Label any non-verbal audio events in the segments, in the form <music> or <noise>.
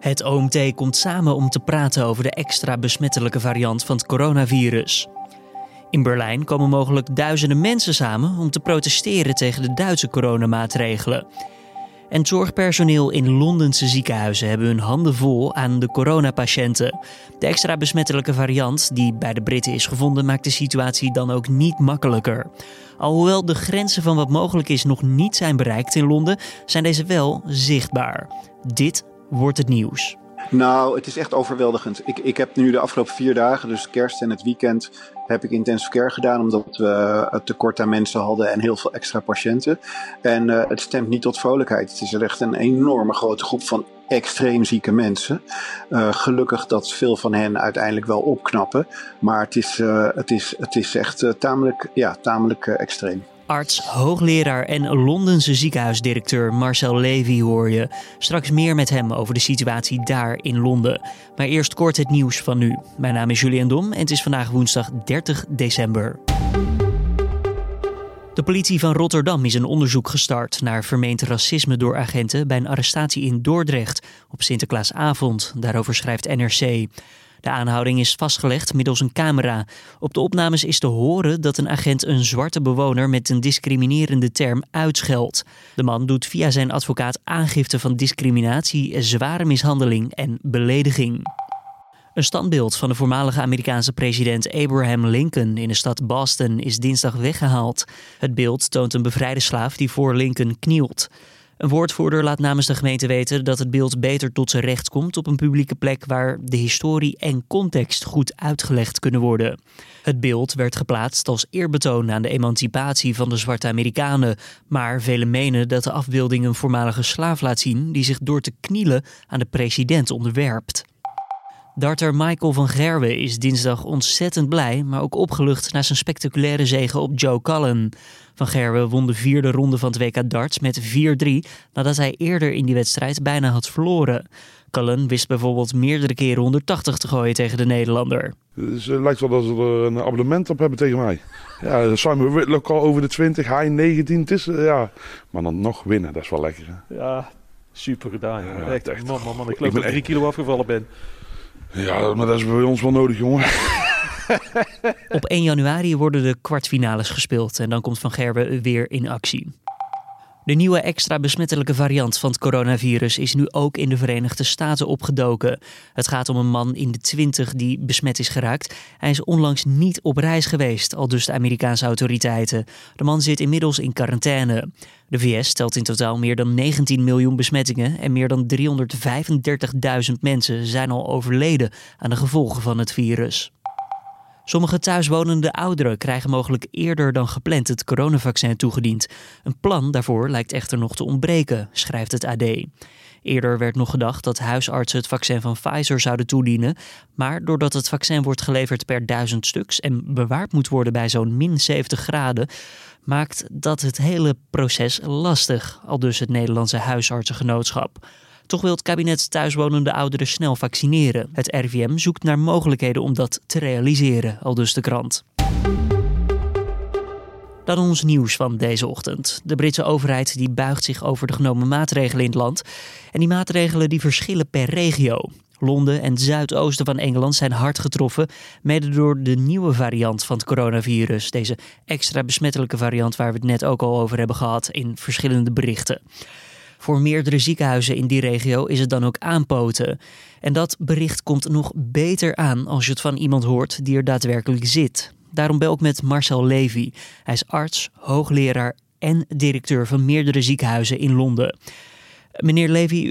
Het OMT komt samen om te praten over de extra besmettelijke variant van het coronavirus. In Berlijn komen mogelijk duizenden mensen samen om te protesteren tegen de Duitse coronamaatregelen. En zorgpersoneel in Londense ziekenhuizen hebben hun handen vol aan de coronapatiënten. De extra besmettelijke variant die bij de Britten is gevonden, maakt de situatie dan ook niet makkelijker. Alhoewel de grenzen van wat mogelijk is nog niet zijn bereikt in Londen, zijn deze wel zichtbaar. Dit wordt het nieuws. Nou, het is echt overweldigend. Ik, ik heb nu de afgelopen vier dagen, dus kerst en het weekend, heb ik intensive care gedaan. Omdat we het tekort aan mensen hadden en heel veel extra patiënten. En uh, het stemt niet tot vrolijkheid. Het is echt een enorme grote groep van extreem zieke mensen. Uh, gelukkig dat veel van hen uiteindelijk wel opknappen. Maar het is, het is, het is echt tamelijk, ja, tamelijk extreem. Arts, hoogleraar en Londense ziekenhuisdirecteur Marcel Levy hoor je. Straks meer met hem over de situatie daar in Londen. Maar eerst kort het nieuws van nu. Mijn naam is Julian Dom en het is vandaag woensdag 30 december. De politie van Rotterdam is een onderzoek gestart naar vermeend racisme door agenten bij een arrestatie in Dordrecht op Sinterklaasavond. Daarover schrijft NRC. De aanhouding is vastgelegd middels een camera. Op de opnames is te horen dat een agent een zwarte bewoner met een discriminerende term uitscheldt. De man doet via zijn advocaat aangifte van discriminatie, zware mishandeling en belediging. Een standbeeld van de voormalige Amerikaanse president Abraham Lincoln in de stad Boston is dinsdag weggehaald. Het beeld toont een bevrijde slaaf die voor Lincoln knielt. Een woordvoerder laat namens de gemeente weten dat het beeld beter tot zijn recht komt op een publieke plek waar de historie en context goed uitgelegd kunnen worden. Het beeld werd geplaatst als eerbetoon aan de emancipatie van de zwarte Amerikanen, maar velen menen dat de afbeelding een voormalige slaaf laat zien die zich door te knielen aan de president onderwerpt. Darter Michael van Gerwen is dinsdag ontzettend blij, maar ook opgelucht na zijn spectaculaire zege op Joe Cullen. Van Gerwen won de vierde ronde van het WK darts met 4-3 nadat hij eerder in die wedstrijd bijna had verloren. Cullen wist bijvoorbeeld meerdere keren 180 te gooien tegen de Nederlander. Dus het lijkt wel dat ze er een abonnement op hebben tegen mij. Ja, Simon Whitlock al over de 20, hij 19. Het is, eh, ja. Maar dan nog winnen, dat is wel lekker. Ja, super gedaan. Ja, echt, echt, man, man, man. Ik geloof dat ik drie kilo afgevallen ben. Ja, maar dat is bij ons wel nodig, jongen. <laughs> Op 1 januari worden de kwartfinales gespeeld en dan komt Van Gerwen weer in actie. De nieuwe extra besmettelijke variant van het coronavirus is nu ook in de Verenigde Staten opgedoken. Het gaat om een man in de 20 die besmet is geraakt. Hij is onlangs niet op reis geweest, al dus de Amerikaanse autoriteiten. De man zit inmiddels in quarantaine. De VS stelt in totaal meer dan 19 miljoen besmettingen en meer dan 335.000 mensen zijn al overleden aan de gevolgen van het virus. Sommige thuiswonende ouderen krijgen mogelijk eerder dan gepland het coronavaccin toegediend. Een plan daarvoor lijkt echter nog te ontbreken, schrijft het AD. Eerder werd nog gedacht dat huisartsen het vaccin van Pfizer zouden toedienen. Maar doordat het vaccin wordt geleverd per duizend stuks en bewaard moet worden bij zo'n min 70 graden, maakt dat het hele proces lastig, al dus het Nederlandse huisartsengenootschap. Toch wil het kabinet thuiswonende ouderen snel vaccineren. Het RIVM zoekt naar mogelijkheden om dat te realiseren, al dus de krant. Dan ons nieuws van deze ochtend. De Britse overheid die buigt zich over de genomen maatregelen in het land. En die maatregelen die verschillen per regio. Londen en het zuidoosten van Engeland zijn hard getroffen, mede door de nieuwe variant van het coronavirus. Deze extra besmettelijke variant waar we het net ook al over hebben gehad in verschillende berichten. Voor meerdere ziekenhuizen in die regio is het dan ook aanpoten. En dat bericht komt nog beter aan als je het van iemand hoort die er daadwerkelijk zit. Daarom bel ik met Marcel Levy. Hij is arts, hoogleraar en directeur van meerdere ziekenhuizen in Londen. Meneer Levy,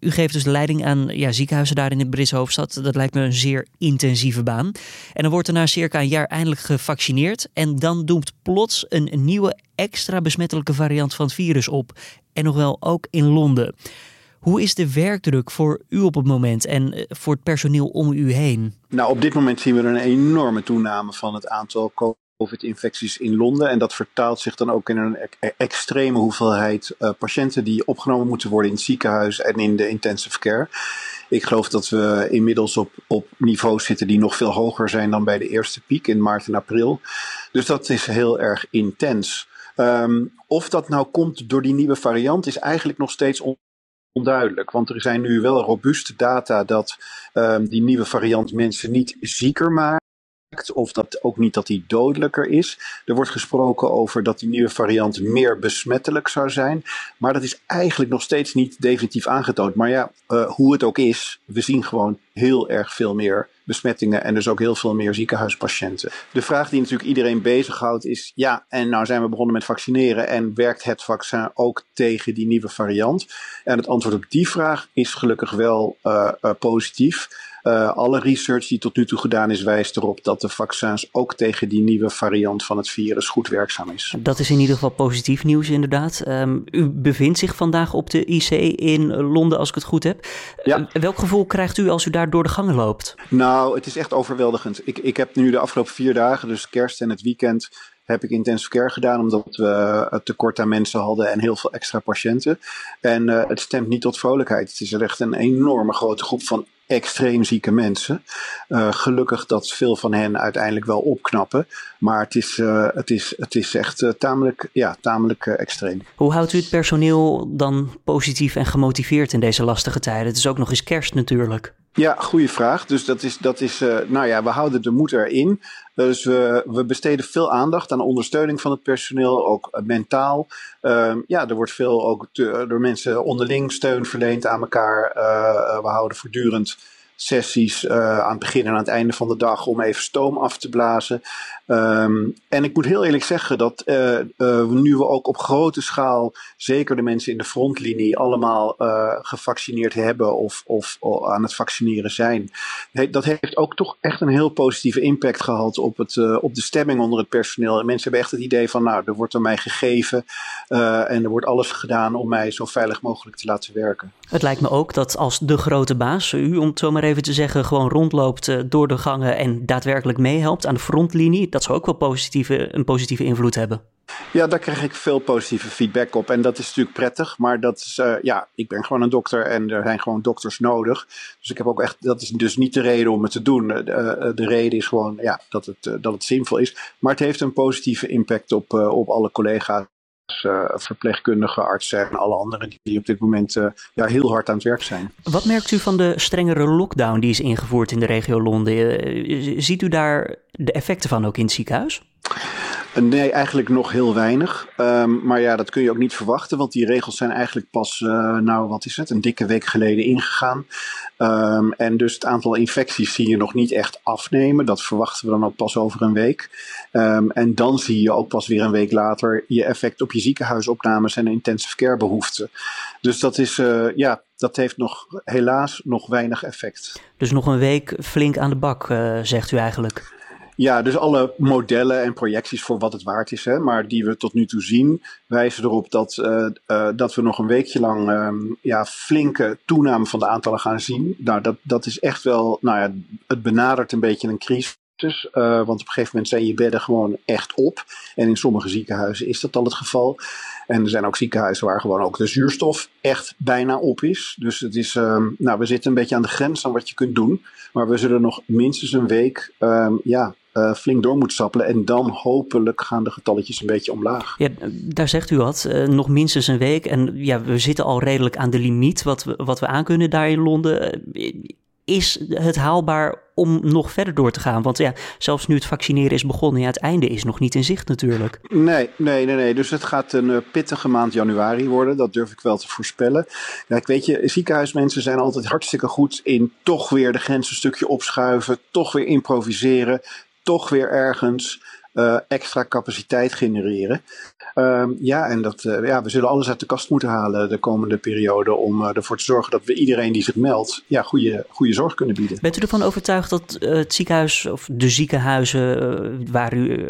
u, geeft dus leiding aan ja, ziekenhuizen daar in de Britse hoofdstad. Dat lijkt me een zeer intensieve baan. En dan wordt er na circa een jaar eindelijk gevaccineerd. En dan doemt plots een nieuwe extra besmettelijke variant van het virus op. En nog wel ook in Londen. Hoe is de werkdruk voor u op het moment en eh, voor het personeel om u heen? Nou, op dit moment zien we een enorme toename van het aantal COVID-infecties in Londen. En dat vertaalt zich dan ook in een e-, extreme hoeveelheid uh, patiënten die opgenomen moeten worden in het ziekenhuis en in de intensive care. Ik geloof dat we inmiddels op, op niveaus zitten die nog veel hoger zijn dan bij de eerste piek in maart en april. Dus dat is heel erg intens. Um, of dat nou komt door die nieuwe variant is eigenlijk nog steeds onduidelijk. Want er zijn nu wel robuuste data dat um, die nieuwe variant mensen niet zieker maakt of dat ook niet dat die dodelijker is. Er wordt gesproken over dat die nieuwe variant meer besmettelijk zou zijn. Maar dat is eigenlijk nog steeds niet definitief aangetoond. Maar ja, uh, hoe het ook is, we zien gewoon heel erg veel meer besmettingen en dus ook heel veel meer ziekenhuispatiënten. De vraag die natuurlijk iedereen bezighoudt is: ja, en nou zijn we begonnen met vaccineren en werkt het vaccin ook tegen die nieuwe variant? En het antwoord op die vraag is gelukkig wel uh, uh, positief. Uh, alle research die tot nu toe gedaan is, wijst erop dat de vaccins ook tegen die nieuwe variant van het virus goed werkzaam is. Dat is in ieder geval positief nieuws, inderdaad. Um, u bevindt zich vandaag op de IC in Londen, als ik het goed heb. Ja. Uh, welk gevoel krijgt u als u daar door de gangen loopt? Nou, het is echt overweldigend. Ik, ik heb nu de afgelopen vier dagen, dus kerst en het weekend, heb ik intensive care gedaan, omdat we het tekort aan mensen hadden en heel veel extra patiënten. En uh, het stemt niet tot vrolijkheid. Het is echt een enorme grote groep van extreem zieke mensen. Uh, gelukkig dat veel van hen uiteindelijk wel opknappen. Maar het is, uh, het is, het is echt uh, tamelijk, ja, tamelijk extreem. Hoe houdt u het personeel dan positief en gemotiveerd in deze lastige tijden? Het is ook nog eens kerst natuurlijk. Ja, goede vraag. Dus dat is, dat is nou ja, we houden de moed erin. Dus we, we besteden veel aandacht aan ondersteuning van het personeel, ook mentaal. Uh, ja, er wordt veel ook door mensen onderling steun verleend aan elkaar. Uh, we houden voortdurend sessies uh, aan het begin en aan het einde van de dag om even stoom af te blazen. Um, en ik moet heel eerlijk zeggen dat uh, uh, nu we ook op grote schaal, zeker de mensen in de frontlinie, allemaal uh, gevaccineerd hebben of, of, of, aan het vaccineren zijn. Dat heeft ook toch echt een heel positieve impact gehad op, het, op de stemming onder het personeel. En mensen hebben echt het idee van, nou, er wordt er mij gegeven en er wordt alles gedaan om mij zo veilig mogelijk te laten werken. Het lijkt me ook dat als de grote baas, u om het zo maar even te zeggen, gewoon rondloopt door de gangen en daadwerkelijk meehelpt aan de frontlinie dat zou ook wel positieve, een positieve invloed hebben. Ja, daar krijg ik veel positieve feedback op. En dat is natuurlijk prettig. Maar dat is, uh, ja, ik ben gewoon een dokter en er zijn gewoon dokters nodig. Dus ik heb ook echt, dat is dus niet de reden om het te doen. Uh, de reden is gewoon ja, dat, het, dat het zinvol is. Maar het heeft een positieve impact op, op alle collega's. Uh, verpleegkundigen, artsen en alle anderen die op dit moment uh, ja, heel hard aan het werk zijn. Wat merkt u van de strengere lockdown die is ingevoerd in de regio Londen? Uh, ziet u daar de effecten van ook in het ziekenhuis? Nee, eigenlijk nog heel weinig. Um, maar ja, dat kun je ook niet verwachten, want die regels zijn eigenlijk pas, uh, nou wat is het, een dikke week geleden ingegaan. Um, en dus het aantal infecties zie je nog niet echt afnemen. Dat verwachten we dan ook pas over een week. Um, en dan zie je ook pas weer een week later je effect op je ziekenhuisopnames en intensive care behoeften. Dus dat is, uh, ja, dat heeft nog helaas nog weinig effect. Dus nog een week flink aan de bak, zegt u eigenlijk? Ja, dus alle modellen en projecties voor wat het waard is, hè, maar die we tot nu toe zien, wijzen erop dat, uh, dat we nog een weekje lang um, ja, flinke toename van de aantallen gaan zien. Nou, dat, dat is echt wel, nou ja, het benadert een beetje een crisis. Uh, want op een gegeven moment zijn je bedden gewoon echt op. En in sommige ziekenhuizen is dat al het geval. En er zijn ook ziekenhuizen waar gewoon ook de zuurstof echt bijna op is. Dus het is, um, nou, we zitten een beetje aan de grens van wat je kunt doen. Maar we zullen nog minstens een week um, ja, uh, flink door moet sappelen. En dan hopelijk gaan de getalletjes een beetje omlaag. Ja, daar zegt u wat. Uh, nog minstens een week. En ja, we zitten al redelijk aan de limiet wat we, wat we aankunnen daar in Londen. Is het haalbaar om nog verder door te gaan? Want ja, zelfs nu het vaccineren is begonnen, ja, het einde is nog niet in zicht natuurlijk. Nee, nee, nee, nee. Dus het gaat een pittige maand januari worden. Dat durf ik wel te voorspellen. Ja, ik weet je, ziekenhuismensen zijn altijd hartstikke goed in toch weer de grens een stukje opschuiven, toch weer improviseren, toch weer ergens uh, extra capaciteit genereren. Um, ja, en dat, uh, ja, we zullen alles uit de kast moeten halen de komende periode om uh, ervoor te zorgen dat we iedereen die zich meldt, ja, goede, goede zorg kunnen bieden. Bent u ervan overtuigd dat het ziekenhuis of de ziekenhuizen waar u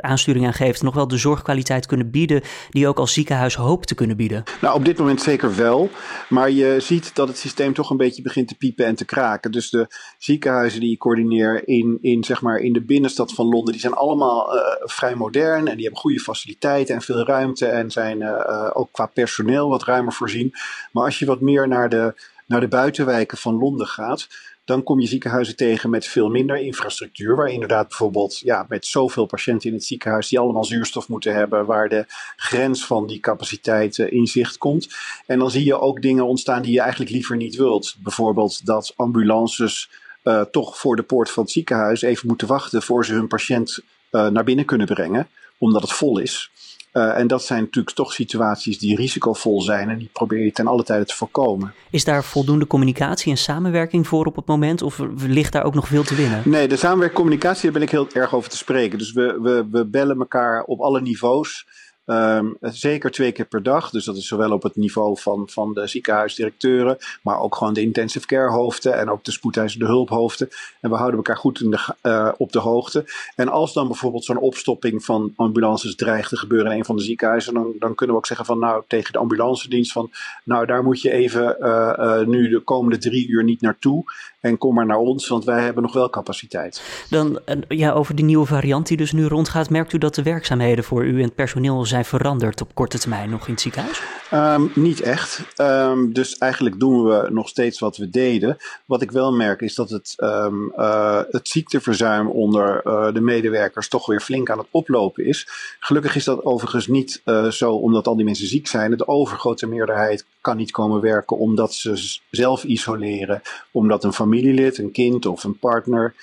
aansturing aan geeft, nog wel de zorgkwaliteit kunnen bieden die ook als ziekenhuis hoopt te kunnen bieden? Nou, op dit moment zeker wel. Maar je ziet dat het systeem toch een beetje begint te piepen en te kraken. Dus de ziekenhuizen die ik coördineer in, in, zeg maar, in de binnenstad van Londen, die zijn allemaal vrij modern en die hebben goede faciliteiten en veel ruimte en zijn uh, ook qua personeel wat ruimer voorzien. Maar als je wat meer naar de naar de buitenwijken van Londen gaat, dan kom je ziekenhuizen tegen met veel minder infrastructuur. Waar inderdaad bijvoorbeeld ja, met zoveel patiënten in het ziekenhuis die allemaal zuurstof moeten hebben, waar de grens van die capaciteit in zicht komt. En dan zie je ook dingen ontstaan die je eigenlijk liever niet wilt. Bijvoorbeeld dat ambulances uh, toch voor de poort van het ziekenhuis even moeten wachten voor ze hun patiënt naar binnen kunnen brengen, omdat het vol is. Uh, en dat zijn natuurlijk toch situaties die risicovol zijn en die probeer je ten alle tijde te voorkomen. Is daar voldoende communicatie en samenwerking voor op het moment of ligt daar ook nog veel te winnen? Nee, de samenwerking communicatie, daar ben ik heel erg over te spreken. Dus we, we, we bellen elkaar op alle niveaus. Um, zeker twee keer per dag. Dus dat is zowel op het niveau van, van de ziekenhuisdirecteuren, maar ook gewoon de intensive care hoofden en ook de spoedeisende hulphoofden. En we houden elkaar goed in de, uh, op de hoogte. En als dan bijvoorbeeld zo'n opstopping van ambulances dreigt te gebeuren in een van de ziekenhuizen, dan, dan kunnen we ook zeggen van nou tegen de ambulancedienst van nou daar moet je even uh, uh, nu de komende drie uur niet naartoe. En kom maar naar ons, want wij hebben nog wel capaciteit. Dan ja, over die nieuwe variant die dus nu rondgaat, merkt u dat de werkzaamheden voor u en het personeel zijn veranderd op korte termijn nog in het ziekenhuis? Um, niet echt. Um, dus eigenlijk doen we nog steeds wat we deden. Wat ik wel merk is dat het, um, uh, het ziekteverzuim onder uh, de medewerkers toch weer flink aan het oplopen is. Gelukkig is dat overigens niet uh, zo omdat al die mensen ziek zijn. De overgrote meerderheid kan niet komen werken omdat ze zelf isoleren, omdat een familielid, een kind of een partner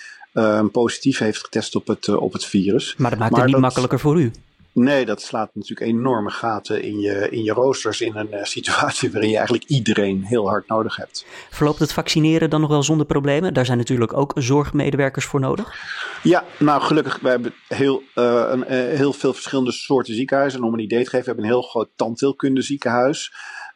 positief heeft getest op het, op het virus. Maar dat maakt het niet dat, makkelijker voor u. Nee, dat slaat natuurlijk enorme gaten in je, in je roosters in een uh, <laughs> situatie waarin je eigenlijk iedereen heel hard nodig hebt. Verloopt het vaccineren dan nog wel zonder problemen? Daar zijn natuurlijk ook zorgmedewerkers voor nodig. Ja, nou gelukkig, we hebben heel, uh, een, heel veel verschillende soorten ziekenhuizen. En om een idee te geven, we hebben een heel groot tandheelkunde ziekenhuis.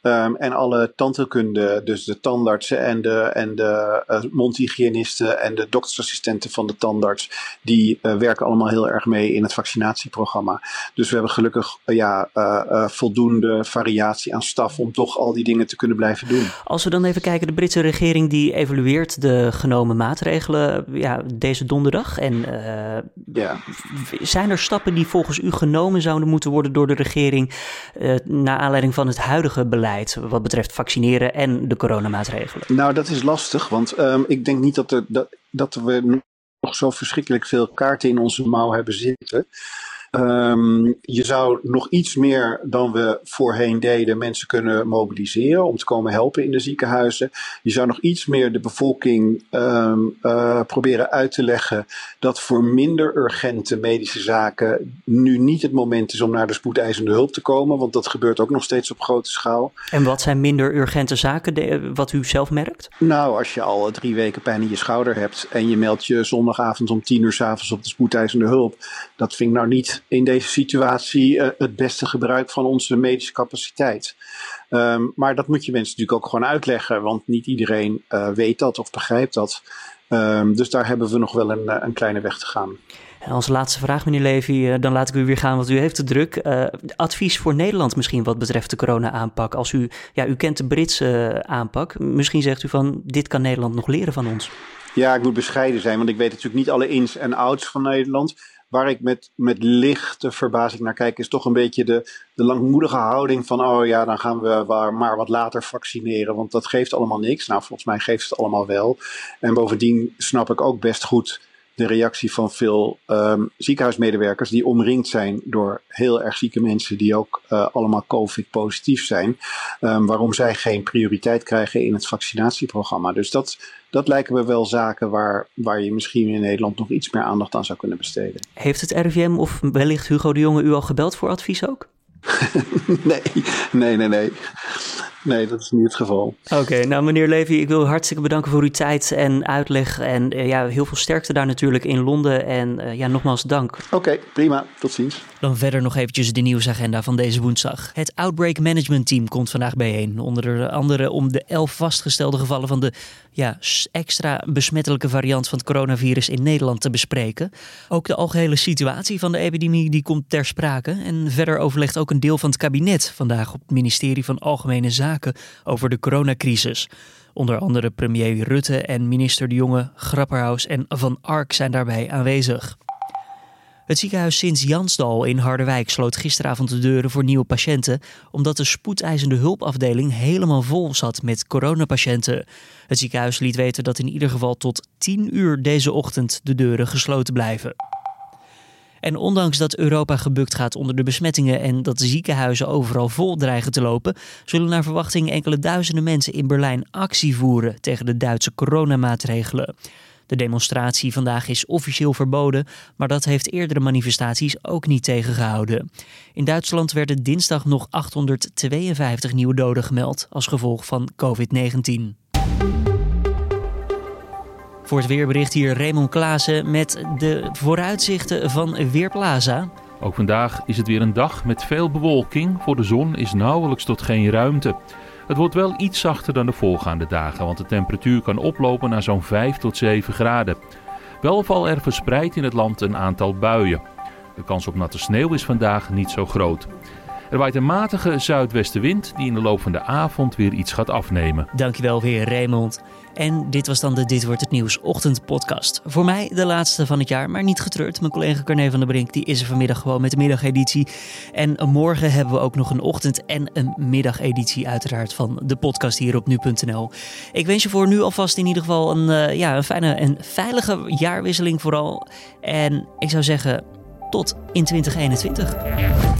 Um, en alle tandheelkunde, dus de tandartsen en de, en de uh, mondhygiënisten en de doktersassistenten van de tandarts, die uh, werken allemaal heel erg mee in het vaccinatieprogramma. Dus we hebben gelukkig uh, ja, voldoende variatie aan staf om toch al die dingen te kunnen blijven doen. Als we dan even kijken, de Britse regering die evalueert de genomen maatregelen ja, deze donderdag. En ja. zijn er stappen die volgens u genomen zouden moeten worden door de regering naar aanleiding van het huidige beleid? Wat betreft vaccineren en de coronamaatregelen? Nou, dat is lastig, want um, ik denk niet dat, er, dat, dat we nog zo verschrikkelijk veel kaarten in onze mouw hebben zitten. Um, je zou nog iets meer dan we voorheen deden mensen kunnen mobiliseren om te komen helpen in de ziekenhuizen. Je zou nog iets meer de bevolking um, uh, proberen uit te leggen dat voor minder urgente medische zaken nu niet het moment is om naar de spoedeisende hulp te komen, want dat gebeurt ook nog steeds op grote schaal. En wat zijn minder urgente zaken, de, wat u zelf merkt? Nou, als je al drie weken pijn in je schouder hebt en je meldt je zondagavond om tien uur s avonds op de spoedeisende hulp, dat vind ik nou niet in deze situatie uh, het beste gebruik van onze medische capaciteit. Um, maar dat moet je mensen natuurlijk ook gewoon uitleggen, want niet iedereen uh, weet dat of begrijpt dat. Um, dus daar hebben we nog wel een, een kleine weg te gaan. En als laatste vraag, meneer Levy, eh, dan laat ik u weer gaan, want u heeft te druk. Uh, advies voor Nederland misschien wat betreft de corona-aanpak. Als u, ja, u kent de Britse aanpak, misschien zegt u van dit kan Nederland nog leren van ons. Ja, ik moet bescheiden zijn, want ik weet natuurlijk niet alle ins en outs van Nederland. Waar ik met, met lichte verbazing naar kijk, is toch een beetje de, de langmoedige houding van: oh ja, dan gaan we maar wat later vaccineren, want dat geeft allemaal niks. Nou, volgens mij geeft het allemaal wel. En bovendien snap ik ook best goed de reactie van veel um, ziekenhuismedewerkers die omringd zijn door heel erg zieke mensen die ook uh, allemaal COVID-positief zijn. Um, waarom zij geen prioriteit krijgen in het vaccinatieprogramma. Dus dat, dat lijken me wel zaken waar, waar je misschien in Nederland nog iets meer aandacht aan zou kunnen besteden. Heeft het RIVM of wellicht Hugo de Jonge u al gebeld voor advies ook? <laughs> nee, nee, nee, nee. Nee, dat is niet het geval. Oké, nou meneer Levy, ik wil hartstikke bedanken voor uw tijd en uitleg. En uh, ja, heel veel sterkte daar natuurlijk in Londen. En uh, ja, nogmaals dank. Oké, prima. Tot ziens. Dan verder nog eventjes de nieuwsagenda van deze woensdag. Het Outbreak Management Team komt vandaag bijeen. Onder andere om de elf vastgestelde gevallen van de ja, extra besmettelijke variant van het coronavirus in Nederland te bespreken. Ook de algehele situatie van de epidemie die komt ter sprake. En verder overlegt ook een deel van het kabinet vandaag op het ministerie van Algemene Zaken over de coronacrisis. Onder andere premier Rutte en minister De Jonge, Grapperhaus en Van Ark zijn daarbij aanwezig. Het ziekenhuis Sint-Jansdal in Harderwijk sloot gisteravond de deuren voor nieuwe patiënten, omdat de spoedeisende hulpafdeling helemaal vol zat met coronapatiënten. Het ziekenhuis liet weten dat in ieder geval tot 10 uur deze ochtend de deuren gesloten blijven. En ondanks dat Europa gebukt gaat onder de besmettingen en dat ziekenhuizen overal vol dreigen te lopen, zullen naar verwachting enkele duizenden mensen in Berlijn actie voeren tegen de Duitse coronamaatregelen. De demonstratie vandaag is officieel verboden, maar dat heeft eerdere manifestaties ook niet tegengehouden. In Duitsland werden dinsdag nog 852 nieuwe doden gemeld als gevolg van COVID-19. Voor het weerbericht hier Raymond Klaassen met de vooruitzichten van Weerplaza. Ook vandaag is het weer een dag met veel bewolking. Voor de zon is nauwelijks tot geen ruimte. Het wordt wel iets zachter dan de voorgaande dagen, want de temperatuur kan oplopen naar zo'n 5 tot 7 graden. Wel valt er verspreid in het land een aantal buien. De kans op natte sneeuw is vandaag niet zo groot. Er waait een matige zuidwestenwind die in de loop van de avond weer iets gaat afnemen. Dankjewel weer Raymond. En dit was dan de Dit Wordt Het Nieuws ochtendpodcast. Voor mij de laatste van het jaar, maar niet getreurd. Mijn collega Carne van der Brink die is er vanmiddag gewoon met de middageditie. En morgen hebben we ook nog een ochtend- en een middageditie uiteraard van de podcast hier op nu.nl. Ik wens je voor nu alvast in ieder geval een, uh, ja, een fijne en veilige jaarwisseling vooral. En ik zou zeggen, tot in 2021.